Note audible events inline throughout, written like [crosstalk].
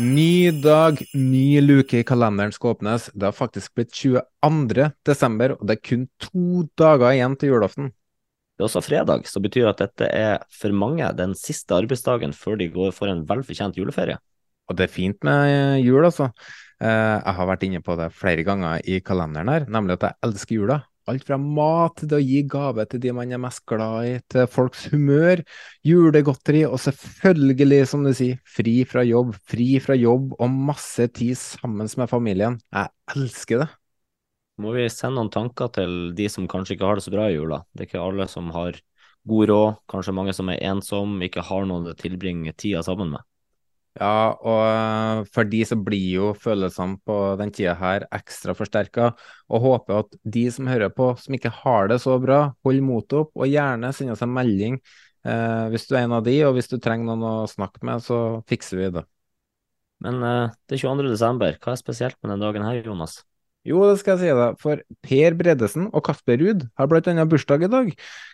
Ny dag, ny luke i kalenderen skal åpnes. Det har faktisk blitt 22. desember, og det er kun to dager igjen til julaften. Det er også fredag, så betyr at dette er for mange den siste arbeidsdagen før de går for en velfortjent juleferie. Og det er fint med jul, altså. Eh, Jeg har vært inne på det flere ganger i kalenderen her, nemlig at jeg elsker jula. Alt fra mat til å gi gave til de man er mest glad i, til folks humør, julegodteri og selvfølgelig, som du sier, fri fra jobb. Fri fra jobb og masse tid sammen med familien. Jeg elsker det. Må vi sende noen tanker til de som kanskje ikke har det så bra i jula? Det er ikke alle som har god råd, kanskje mange som er ensomme, ikke har noen å tilbringe tida sammen med. Ja, og eh, for de så blir jo følelsene på den tida her ekstra forsterka, og håper at de som hører på, som ikke har det så bra, holder motet opp, og gjerne sender oss en melding eh, hvis du er en av de, og hvis du trenger noen å snakke med, så fikser vi det. Men eh, det er 22. desember, hva er spesielt med den dagen her, Jonas? Jo, det skal jeg si deg, for Per Bredesen og Kasper Ruud har blant annet bursdag i dag.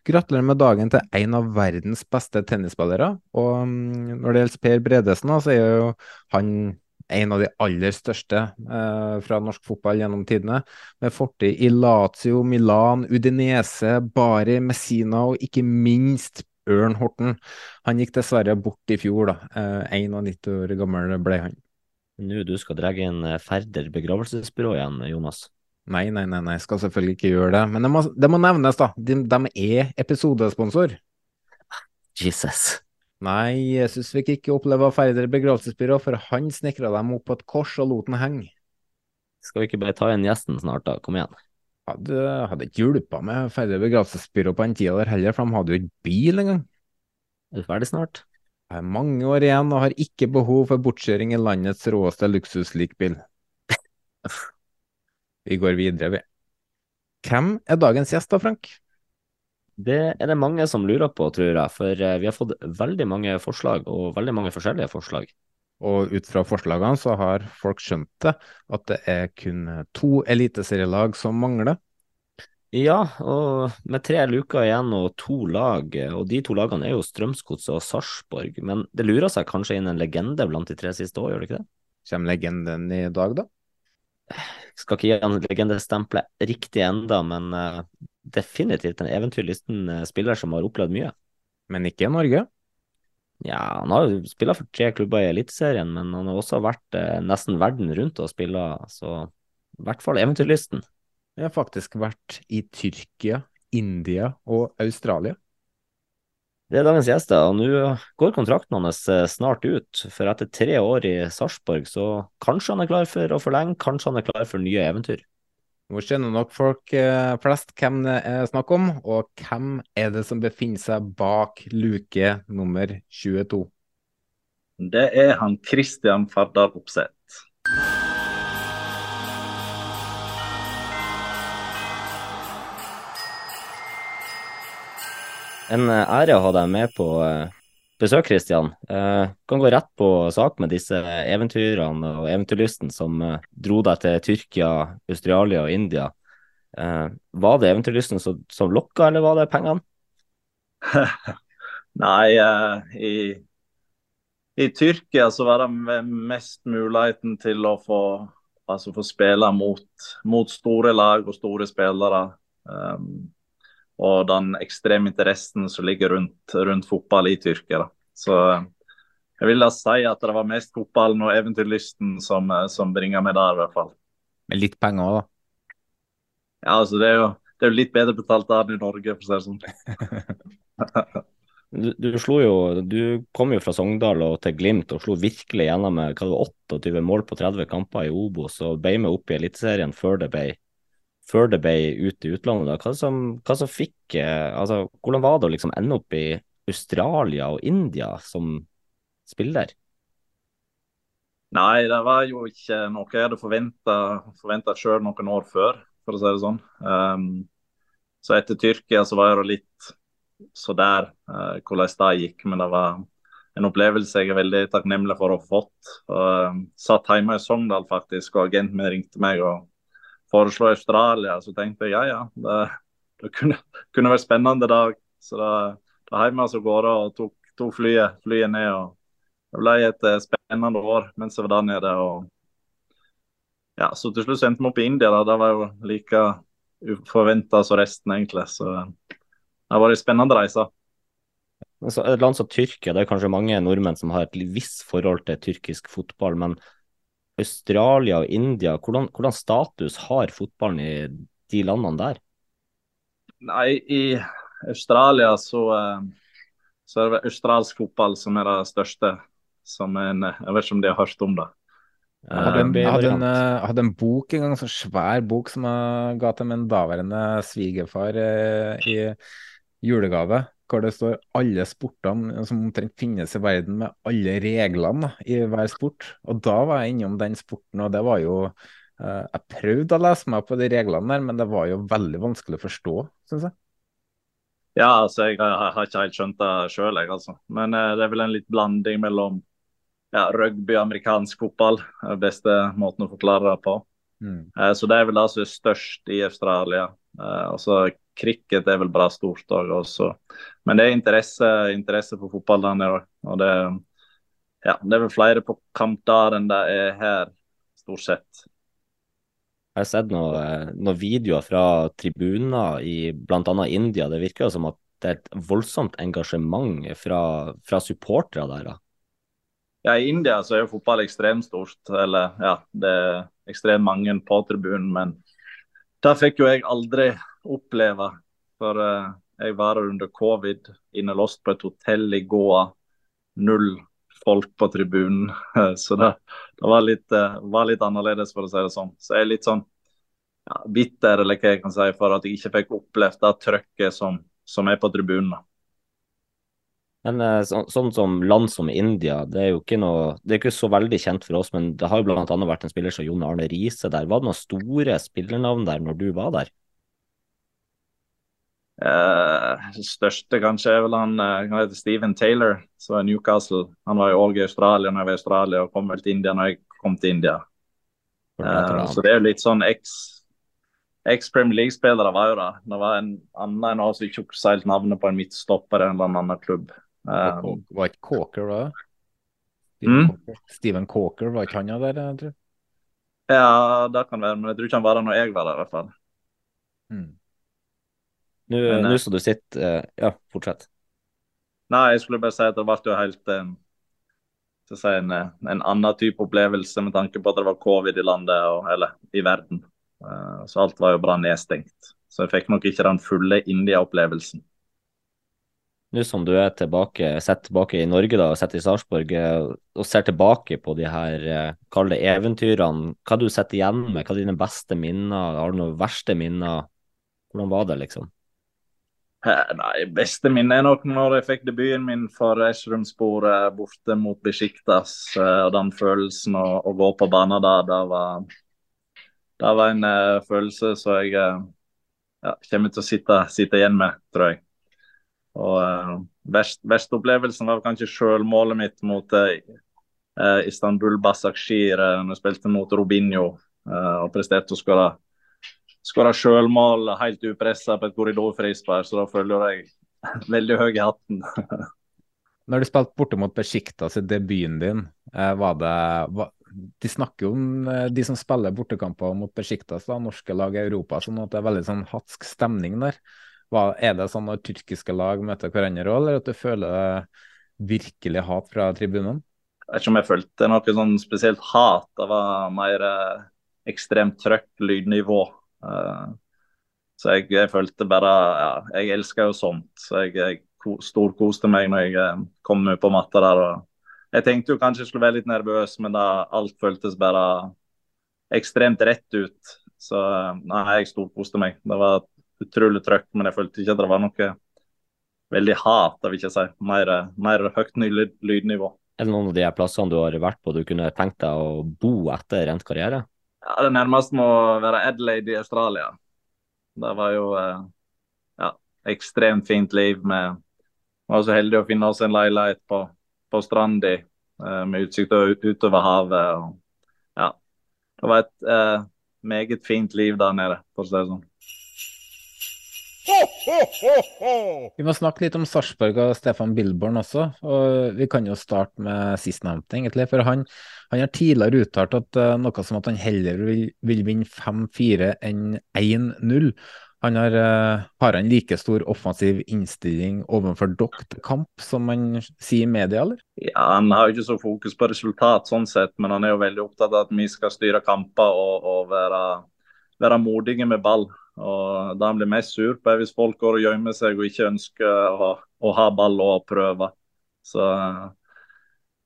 Gratulerer med dagen til en av verdens beste tennisspillere. Og mm, når det gjelder Per Bredesen, så er jo han en av de aller største eh, fra norsk fotball gjennom tidene, med fortid i Lazio, Milan, Udinese, Bari, Messina og ikke minst Ørn Horten. Han gikk dessverre bort i fjor, da. Eh, 91 år gammel ble han. Nå du skal dra inn eh, Færder begravelsesbyrå igjen, Jonas. Nei, nei, nei, nei, skal selvfølgelig ikke gjøre det. Men det må, det må nevnes, da. De, de er episodesponsor. Jesus. Nei, Jesus fikk ikke oppleve Færder begravelsesbyrå, for han snekra dem opp på et kors og lot den henge. Skal vi ikke bare ta inn gjesten snart, da? Kom igjen. Hadde, hadde ikke hjulpet med Færder begravelsesbyrå på den tida der heller, for de hadde jo ikke bil engang. Er du ferdig snart? Jeg har mange år igjen og har ikke behov for bortkjøring i landets råeste luksuslikbil. Vi går videre, vi. Hvem er dagens gjest da, Frank? Det er det mange som lurer på, tror jeg, for eh, vi har fått veldig mange forslag, og veldig mange forskjellige forslag. Og ut fra forslagene så har folk skjønt det, at det er kun to eliteserielag som mangler. Ja, og med tre luker igjen og to lag, og de to lagene er jo Strømsgodset og Sarpsborg, men det lurer seg kanskje inn en legende blant de tre siste år, gjør det ikke det? Kommer legenden i dag, da? Skal ikke gi han legendestempelet riktig enda, men uh, definitivt en eventyrlysten uh, spiller som har opplevd mye. Men ikke i Norge? Ja, han har jo spilt for tre klubber i Eliteserien, men han har også vært uh, nesten verden rundt og spilla, så i hvert fall eventyrlysten. Jeg har faktisk vært i Tyrkia, India og Australia. Det er dagens gjester, og nå går kontrakten hans snart ut. For etter tre år i Sarpsborg, så kanskje han er klar for å forlenge, kanskje han er klar for nye eventyr. Nå skjønner nok folk flest hvem det er snakk om, og hvem er det som befinner seg bak luke nummer 22? Det er han Christian Fardal Opseth. En ære å ha deg med på besøk, Kristian. Du kan gå rett på sak med disse eventyrene og eventyrlysten som eh, dro deg til Tyrkia, Australia og India. Eh, var det eventyrlysten som, som lokka, eller var det pengene? [laughs] Nei, eh, i, i Tyrkia så var det mest muligheten til å få Altså få spille mot, mot, store lag og store spillere. Um, og den ekstreme interessen som ligger rundt, rundt fotball i Tyrkia. Da. Så jeg vil da si at det var mest fotballen og eventyrlysten som, som bringer meg der, i hvert fall. Med litt penger òg, da? Ja, altså det er jo det er jo litt bedre betalt der enn i Norge, for å si det sånn. [laughs] Du, du, slo jo, du kom jo fra Sogndal og til Glimt og slo virkelig gjennom med hva det var 28 mål på 30 kamper i Obos og ble med opp i Eliteserien før det ble før det ble ut i utlandet. Da. Hva som, hva som fikk eh, altså, Hvordan var det å liksom ende opp i Australia og India som spiller? Nei, det var jo ikke noe jeg hadde forventa sjøl noen år før, for å si det sånn. Um, så etter Tyrkia så var det litt så der uh, hvordan det gikk. Men det var en opplevelse jeg er veldig takknemlig for å ha fått. Og, uh, satt hjemme i Sogndal faktisk, og agenten min ringte meg og foreslo Australia. Så tenkte jeg ja, ja, det, det kunne, kunne, vært spennende dag. Så da, da hjemme så av gårde og tok, tok flyet, flyet, ned. og Det ble et uh, spennende år mens jeg var der nede. og ja, Så til slutt endte vi opp i India. da, Det var jo like uforventa som resten, egentlig. Så det har vært en spennende reise. Altså, et land som Tyrkia, det er kanskje mange nordmenn som har et visst forhold til tyrkisk fotball, men Australia og India, hvordan, hvordan status har fotballen i de landene der? Nei, i Australia så, eh, så er det australsk fotball som er det største. Som en, jeg vet ikke om de har hørt om det. Jeg hadde en, jeg hadde en, hadde en bok en gang, en så svær bok som jeg ga til min daværende svigerfar eh, i julegave, hvor det står alle sportene som omtrent finnes i verden, med alle reglene i hver sport. Og da var jeg innom den sporten, og det var jo uh, Jeg prøvde å lese meg på de reglene der, men det var jo veldig vanskelig å forstå, syns jeg. Ja, altså jeg har, har ikke helt skjønt det sjøl, jeg, altså. Men uh, det er vel en litt blanding mellom ja, rugby og amerikansk fotball. er beste måten å forklare det på. Mm. Uh, så det er vel det som er størst i Australia. Altså cricket er vel bra stort òg. Men det er interesse, interesse for fotball der nede. Og det, ja, det er vel flere på kamp der enn det er her, stort sett. Jeg har sett noen, noe videoer fra tribuner i bl.a. India. Det virker som at det er et voldsomt engasjement fra, fra supportere der. Da. Ja, I India så er jo fotball ekstremt stort. Eller ja, det er ekstremt mange på tribunen. Men det fikk jo jeg aldri oppleve. For uh, jeg var under covid, innelåst på et hotell i Goa. Null folk på tribunen. [laughs] Så det, det var, litt, uh, var, litt, annerledes, for å si det sånn. Så jeg er litt sånn ja, bitter eller hva jeg kan si, for at jeg ikke fikk opplevd det trøkket som, som er på tribunen. Men eh, så, sånn som land som India, det er jo ikke noe Det er ikke så veldig kjent for oss, men det har jo bl.a. vært en spiller som Jon Arne Riise der. Var det noen store spillernavn der når du var der? Uh, største kanskje er vel han, uh, han heter Steven Taylor, som er Newcastle. Han var jo òg i Australia når jeg var i Australia, og kom vel til India når jeg kom til India. Uh, så det er jo litt sånn eks-Premier League-spillere var jo det. Det var en annen enn ikke husker navnet på en midtstopper i en eller annen klubb. Um, var ikke Coker da? Steven, mm? Steven Cawker, var ikke han der? Jeg tror. Ja, det kan være, men jeg tror ikke han var der når jeg var der, i hvert fall. Mm. Nå, nå eh, som du sitter uh, Ja, fortsett. Nei, jeg skulle bare si at det ble jo helt um, si en, en, annen type opplevelse med tanke på at det var covid i landet, og, eller i verden. Uh, så alt var jo bra nedstengt. Så jeg fikk nok ikke den fulle India-opplevelsen. Nå som du er tilbake, sett tilbake i Norge da, og sett i Sarpsborg, og ser tilbake på de her kalde eventyrene, hva du sitter igjen med? Hva er dine beste minner? Har du noen verste minner? Hvordan var det, liksom? Eh, nei, beste minne er nok når jeg fikk debuten min for Esrumsporet borte mot Besjiktas. Eh, og den følelsen å, å gå på banen da, det var, det var en uh, følelse som jeg uh, ja, kommer til å sitte, sitte, igjen med, tror jeg. Og uh, verst, verste opplevelsen var kanskje sjølmålet mitt mot Istanbul Basakshir når jeg spilte mot Robinho og presterte å skåre skåra sjølmål helt upressa på et korridorfrispark, så da følger jeg [laughs] veldig høy i hatten. [laughs] Når du spilte borte mot Besjiktas i debuten din, var det, var, de snakker jo om de som spiller bortekamper mot Besjiktas, norske lag i Europa, sånn at det er veldig sånn hatsk stemning der. Er det sånn når tyrkiske lag møter hverandre òg, eller at du føler virkelig hat fra tribunene? Jeg vet ikke om jeg følte noe sånn spesielt hat. Det var mer eh, ekstremt trøkk, lydnivå. Uh, så jeg, jeg, følte bare ja, Jeg elsker jo sånt. Så jeg, jeg storkoste meg når jeg eh, kom ut på matta der. Jeg tenkte jo kanskje jeg skulle være litt nervøs, men da alt føltes bare ekstremt rett ut. Så eh, nei, jeg storkoste meg. Det var utrolig trøkk, men jeg følte ikke at det var noe veldig hat, det vil jeg si. Mer, mer høyt lydnivå. Er det noen av de plassene du har vært på du kunne tenkt deg å bo etter rent karriere? Ja, Det nærmeste må være Adelaide i Australia. Det var jo eh, ja, ekstremt fint liv. med Vi var så heldige å finne oss en leilighet på, på stranda eh, med utsikt utover havet. Og, ja, det var et eh, meget fint liv der nede, for å si det sånn. Vi må snakke litt om Sarpsborg og Stefan Bilborn også. og Vi kan jo starte med sistnevnte, egentlig. For han, han, har tidligere uttalt at uh, noe som at han heller vil, vil vinne 5-4 enn 1-0. Han har, uh, har han like stor offensiv innstilling overfor dere til kamp, som han sier i media, eller? Ja, Han har jo ikke så fokus på resultat, sånn sett, men han er jo veldig opptatt av at vi skal styre kamper og, og være, være modige med ball. Og han blir mest sur på, hvis folk går og gjemmer seg og ikke ønsker å, å ha ball og prøve. Så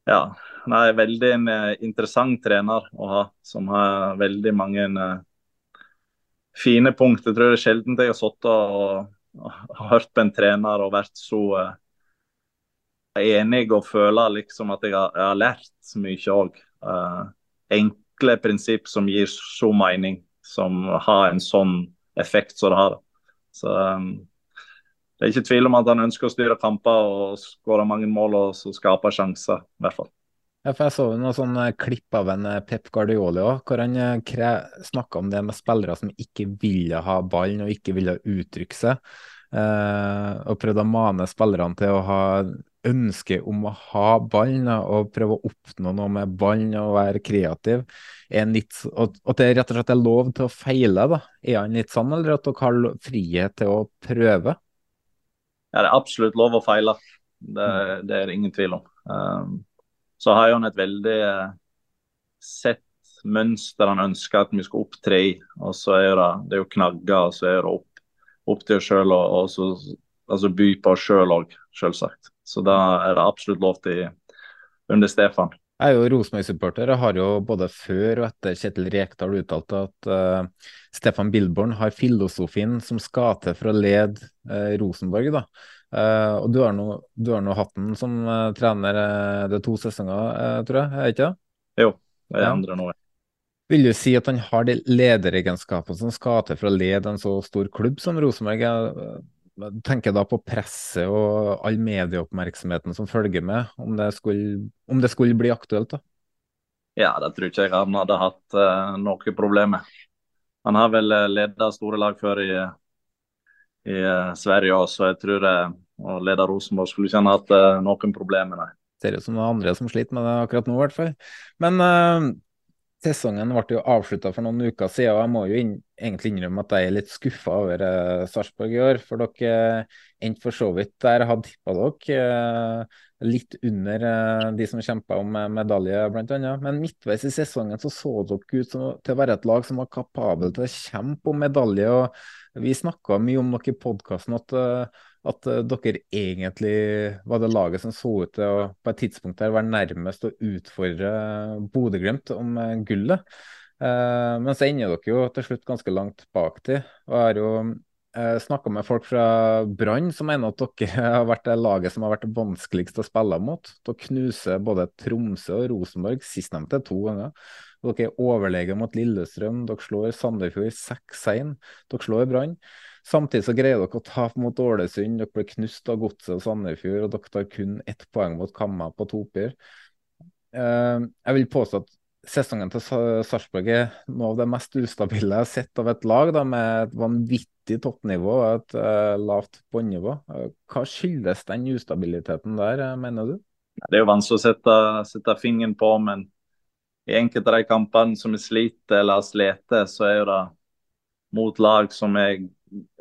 ja, han er veldig en eh, interessant trener å ha, som har veldig mange uh, fine punkter. Jeg tror det er sjelden jeg har sittet og, og, og, hørt på en trener og vært så uh, enig og føler liksom at jeg har, jeg har lært mye òg. Uh, enkle prinsipp som gir så mening, som har en sånn effekt som det har. Så um, Det er ikke tvil om at han ønsker å styre kamper og skåre mange mål og skape sjanser, i hvert fall. Ja, for Jeg så noen sånne klipp av en eh, Pep Guardiola hvor han eh, snakka om det med spillere som ikke ville ha ballen og ikke ville uttrykke seg. Eh, og prøvde å mane spillerne til å ha ønske om å ha ballen og prøve å oppnå noe med ballen og være kreativ. Litt, og at det rett og slett er lov til å feile. da. Er han litt sånn, eller at dere har frihet til å prøve? Ja, Det er absolutt lov å feile. Det, det er det ingen tvil om. Um, så har han et veldig uh, sett mønster han ønsker at vi skal opptre i. Og så er det, det er jo knagger, og så er det opp, opp til oss sjøl og, og så, altså by på oss sjøl òg, selvsagt. Så da er det absolutt lov til under Stefan. Jeg er jo Rosenborg-supporter og har jo både før og etter Kjetil Rekdal uttalt at uh, Stefan Bilborn har filosofien som skal til for å lede uh, Rosenborg. da. Uh, og du har, nå, du har nå hatt den som trener det to sesonger, tror jeg, er ikke det? Jo, det er andre nå. Vil du si at han har de lederegenskapene som skal til for å lede en så stor klubb som Rosenborg? Tenker da på presset og all medieoppmerksomheten som følger med, om det skulle, om det skulle bli aktuelt? da? Ja, det tror ikke jeg han hadde hatt uh, noe problem med. Han har vel leda ledet store lag før i, i uh, Sverige òg, så jeg tror uh, å lede Rosenborg skulle ikke han hatt uh, noen problemer, nei. Ser ut som det er andre som sliter med det akkurat nå, i hvert fall. Men Sesongen ble jo avslutta for noen uker siden, og jeg må jo inn, egentlig innrømme at jeg er litt skuffa over uh, Sarpsborg i år. For dere uh, endte for så vidt der, hadde tippa dere uh, litt under uh, de som kjempa om medalje, bl.a. Men midtveis i sesongen så så dere ut som, til å være et lag som var kapabel til å kjempe om medalje. og Vi snakka mye om dere i podkasten at at uh, dere egentlig var det laget som så ut til å på et tidspunkt der være nærmest å utfordre Bodø-Glimt om uh, gullet. Uh, men så ender dere jo til slutt ganske langt bak til. Og jeg har jo snakka med folk fra Brann som mener at dere [laughs] har vært det laget som har vært vanskeligst å spille mot. Dere knuser både Tromsø og Rosenborg, sistnevnte to ganger. Dere er overlege mot Lillestrøm, dere slår Sandefjord 6-1, dere slår Brann. Samtidig så greier dere å tape mot Ålesund, dere blir knust av Godset og Sandefjord, og dere tar kun ett poeng mot Kamma på Toper. Uh, jeg vil påstå at sesongen til Sarpsborg er noe av det mest ustabile jeg har sett av et lag, da, med et vanvittig toppnivå og et uh, lavt båndnivå. Uh, hva skyldes den ustabiliteten der, mener du? Det er jo vanskelig å sette, sette fingeren på, men i enkelte av de kampene som vi sliter eller har slitt, så er det mot lag som er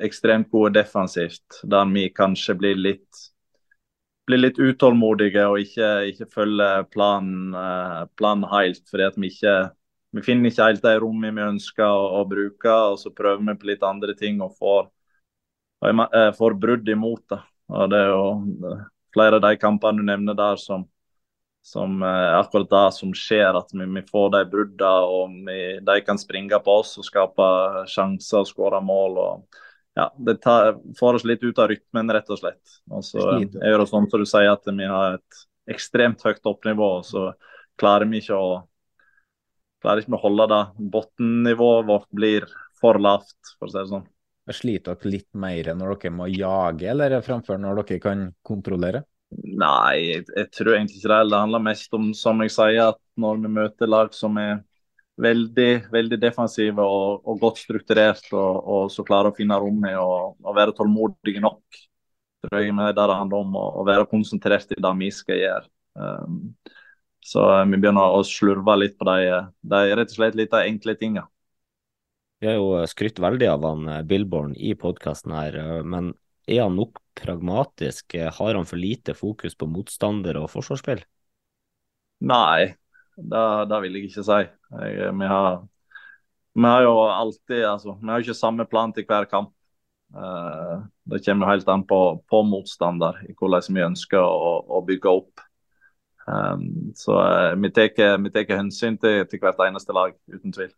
ekstremt gode defensivt, der vi kanskje blir litt blir litt utålmodige og ikke, ikke følger planen, eh, planen helt. fordi vi ikke vi finner ikke helt de rommene vi ønsker å, å, bruke, og så prøver vi på litt andre ting og får, og eh, får brudd imot. det. Og Det er jo flere av de kampene du nevner der som, som er akkurat det som skjer, at vi, vi får de bruddene og vi, de kan springe på oss og skape sjanser og skåre mål. og ja, det tar, får oss litt ut av rytmen, rett og slett. Og så er det sånn som du sier, at vi har et ekstremt høyt toppnivå, og så klarer vi ikke å klarer ikke å holde det. Bunnivået vårt blir for lavt, for å si det sånn. Sliter dere litt mer når dere må jage, eller framfor når dere kan kontrollere? Nei, jeg, tror egentlig ikke det. Det handler mest om, som jeg sier, at når vi møter lag som er veldig, veldig defensive og, og godt strukturert, og, og, så klarer å finne rommet og, og være tålmodige nok. tror jeg med det det handler om, å, være konsentrert i det vi skal gjøre. Um, så uh, vi begynner å slurve litt på de, de rett og slett litt de enkle tingene. Vi har jo skrytt veldig av han uh, Billborn i podkasten her, uh, men er han nok pragmatisk? Har han for lite fokus på motstander og forsvarsspill? Nei, det, vil jeg ikke si. Jeg, vi, har, vi, har, jo alltid altså, Vi har jo ikke samme plan til hver kamp. Uh, det kommer jo helt an på, på motstander, i hvordan vi ønsker å, å bygge opp. Um, så uh, vi tar hensyn til, til, hvert eneste lag, uten tvil.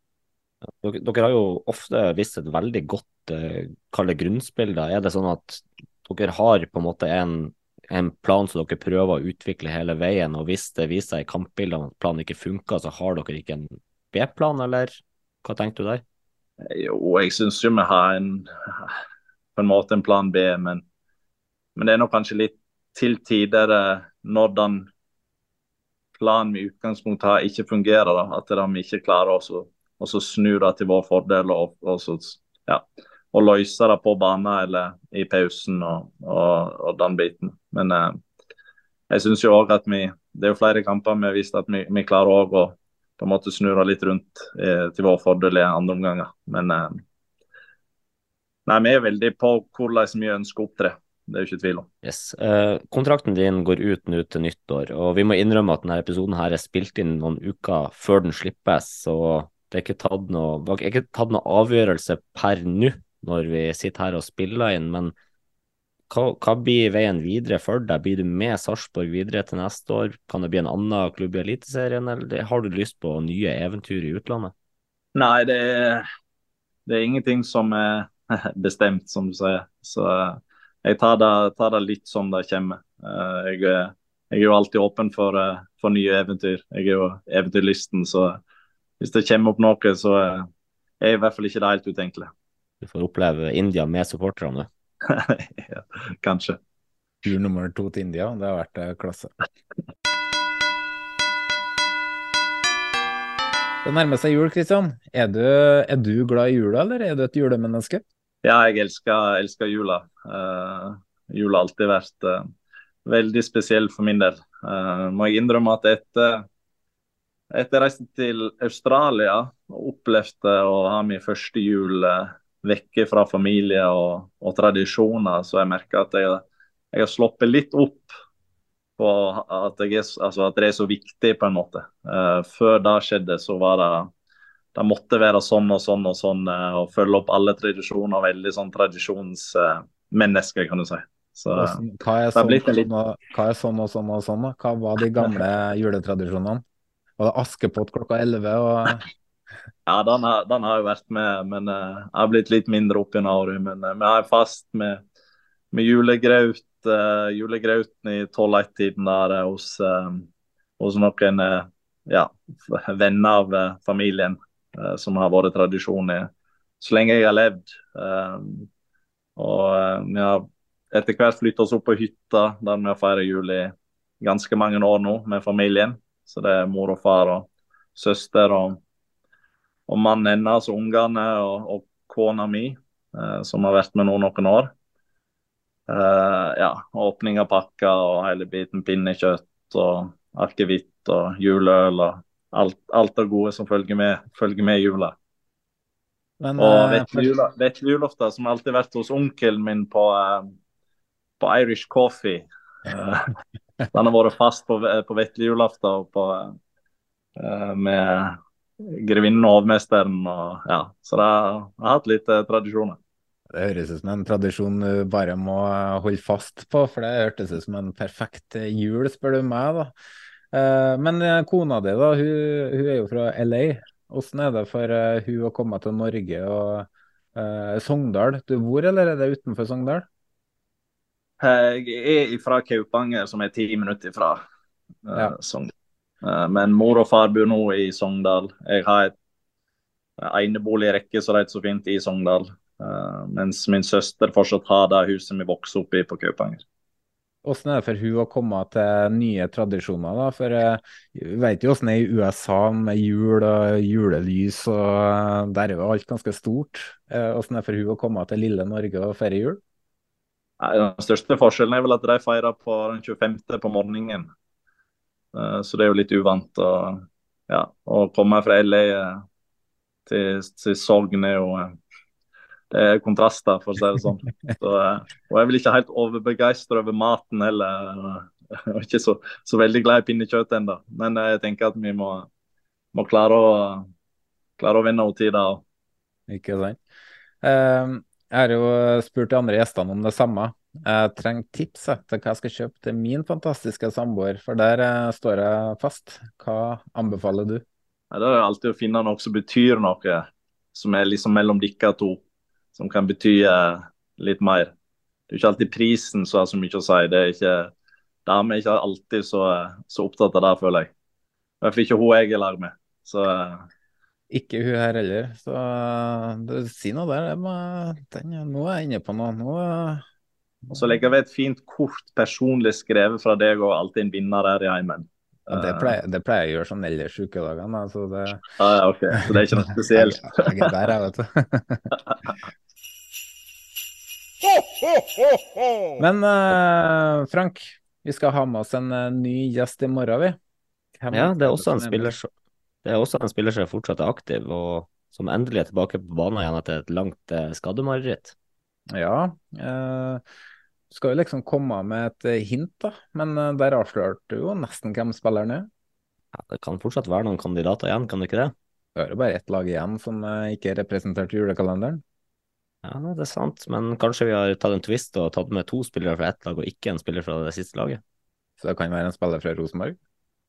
Dere, dere har jo ofte vist et veldig godt uh, grunnspill. Da. Er det sånn at dere har på en måte en en plan som dere prøver å utvikle hele veien, og hvis det viser seg i kampbildene at planen ikke funker, så har dere ikke en B-plan, eller hva tenkte du der? Jo, jeg syns jo vi har en, på en måte en plan B, men, men det er nok kanskje litt til tider når den planen vi i utgangspunktet har, ikke fungerer. Da. At de ikke klarer å snu det til vår fordel og, og, så, ja, og løse det på banen eller i pausen og, og, og den biten. Men eh, jeg syns jo òg at vi Det er jo flere kamper vi har vist at vi, vi klarer òg å på en måte snurre litt rundt eh, til vår fordel i andre omganger. Men eh, nei, vi er veldig på hvordan vi ønsker å opptre. Det er jo ikke tvil om. Yes. Eh, kontrakten din går ut nå til nyttår, og vi må innrømme at denne episoden her er spilt inn noen uker før den slippes. så det er ikke tatt noe, det ikke tatt noe avgjørelse per nå når vi sitter her og spiller inn. men hva, hva, blir veien videre for deg? Blir du med Sarpsborg videre til neste år? Kan det bli en annen klubb i Eliteserien, eller har du lyst på nye eventyr i utlandet? Nei, det er, det er ingenting som er [laughs] bestemt, som du sier. Så eh, jeg tar det, tar det litt som det kommer. Eh, jeg, jeg er jo alltid åpen for, eh, for, nye eventyr. Jeg er jo eventyrlysten, så hvis det kommer opp noe, så er i hvert fall ikke det helt utenkelig. Du får oppleve India med supporterne [laughs] ja, kanskje. Tur nummer to til India, det har vært eh, klasse. [laughs] Det nærmer seg jul, Kristian. Er du, er du, glad i jula, eller er du et julemenneske? Ja, jeg elsker, elsker jula. Uh, jula har alltid vært uh, veldig spesiell for min del. Uh, må jeg innrømme at etter etter jeg reiste til Australia og opplevde å ha min første jul vekke fra familie og, og, tradisjoner, så jeg merker at jeg, jeg har sluppet litt opp på at, er, altså at, det er så viktig, på en måte. Uh, før det skjedde, så var det det måtte være sånn og sånn og sånn, uh, og følge opp alle tradisjoner. Veldig sånn tradisjonsmenneske, uh, kan du si. Så, hva, er sånn, litt... hva, er sånn, og sånn og sånn? Hva var de gamle [laughs] juletradisjonene? Var det Askepott klokka elleve? Og... Ja, den har, den har jeg vært med, men uh, jeg har blitt litt mindre opp gjennom året. Men uh, er har fast med, med julegraut, uh, julegrauten i 12-1-tiden der hos, hos noen ja, venner av familien, som har vært tradisjon i så lenge jeg har levd. og vi har etter hvert flytta oss opp på hytta der vi har feiret jul i ganske mange år nå med familien. Så det er mor og far og søster og og mannen hennes og ungene og, og kona mi, eh, som har vært med nå noen år. Eh, ja, Åpning av pakker og hele biten pinnekjøtt og akevitt og juleøl og alt, alt det gode som følger med, følger med jula. Men, og eh, vesle jula- vesle julaften, som alltid har vært hos onkelen min på, eh, på Irish Coffee. Eh, [laughs] Den har vært fast på, på vesle julaften eh, med grevinnen og hovmesteren. Og, ja. Så det har, jeg har hatt litt eh, tradisjoner. Det høres ut som en tradisjon du bare må holde fast på, for det hørtes ut som en perfekt jul, spør du meg. da. Eh, Men eh, kona di, da, hun, hun er jo fra LA. Hvordan er det for eh, hun å komme til Norge og eh, Sogndal? Du bor, eller er det utenfor Sogndal? Jeg er fra Kaupanger, som er ti minutter fra eh, Ja. Sogndal. Eh, men mor og far bor nå i Sogndal. Jeg har et eneboligrekke, så det heter så fint, i Sogndal. Eh, mens min søster fortsatt har det huset vi vokste opp i på Kaupanger. Hvordan er det for hun å komme til nye tradisjoner? da? For eh, vi vet jo hvordan det er i USA med jul og julelys, og eh, der er jo alt ganske stort. Eh, Hvordan er det for hun å komme til lille Norge og feire jul? Den største forskjellen er vel at de feirer på den 25. på morgenen. Eh, Så det er jo litt uvant. Og, ja, å komme fra LA eh, til, til Sogn er jo eh, Det er kontraster, for å si det sånn. [laughs] Så, og jeg er vel ikke helt overbegeistra over maten heller. Jeg er ikke så, så veldig glad i pinnekjøtt ennå. Men jeg tenker at vi må, må klare å klare å vinne over tida. Ikke sant? Jeg har jo spurt de andre gjestene om det samme. Jeg trenger tips til hva jeg skal kjøpe til min fantastiske samboer, for der eh, står jeg fast. Hva anbefaler du? Ja, det er alltid å finne noe som betyr noe, som er liksom mellom dere to. Som kan bety eh, litt mer. Det er ikke alltid prisen som har så mye å si. Det er ikke, Damer er ikke alltid så, eh, så opptatt av det, føler jeg. I hvert fall ikke hun jeg er lag med. Så Ikke hun her heller, så du, si noe der. Jeg må, den, nå er jeg inne på noe. Nå, og så legger vi et fint kort personlig skrevet fra deg og alltid en vinner her i heimen. ja, det, pleier, det pleier jeg å gjøre sånn ellers ukedagene. Altså det, Ah, ja, ok. Så det er ikke noe spesielt. jeg, jeg er der, jeg, vet du. [laughs] Men uh, Frank, vi skal ha med oss en uh, ny gjest i morgen, vi. Hvem Ja, det er også en spiller som det er også en spiller som fortsatt er aktiv, og som endelig er tilbake på banen igjen etter et langt uh, skademareritt. Ja. Skal jo liksom komme med et eh, hint, da. Men eh, der avslørte du jo nesten hvem spilleren er. Ja, det kan fortsatt være noen kandidater igjen, kan det ikke det? Det er jo bare ett lag igjen som eh, ikke er representert i julekalenderen. Ja, det er sant, men kanskje vi har tatt en twist og tatt med to spillere fra ett lag og ikke en spiller fra det siste laget? Så det kan være en spiller fra Rosenborg.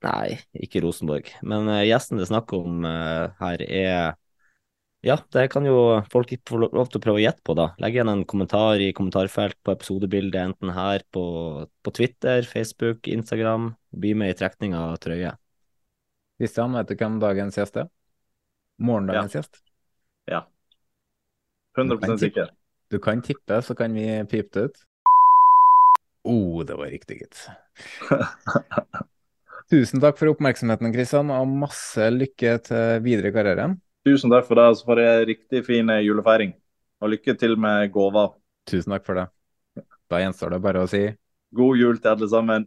Nei, ikke Rosenborg. Men gjesten det er snakk om her er Ja, det kan jo folk ikke få lov til å prøve å gjette på, da. Legg igjen en kommentar i kommentarfelt på episodebildet, enten her på, på Twitter, Facebook, Instagram. Bli med i trekning av trøye. Kristian, vet du hvem dagens gjest er? Morgendagens gjest? Ja. 100% sikker. Du kan tippe, så kan vi pipe det ut. oh, det var riktig, gitt. [laughs] Tusen takk for oppmerksomheten, Kristian, og masse lykke til videre i karrieren. Tusen takk for det, og så får jeg riktig fin eh, julefeiring. Og lykke til med gåva. Tusen takk for det. Da gjenstår det bare å si God jul til alle sammen.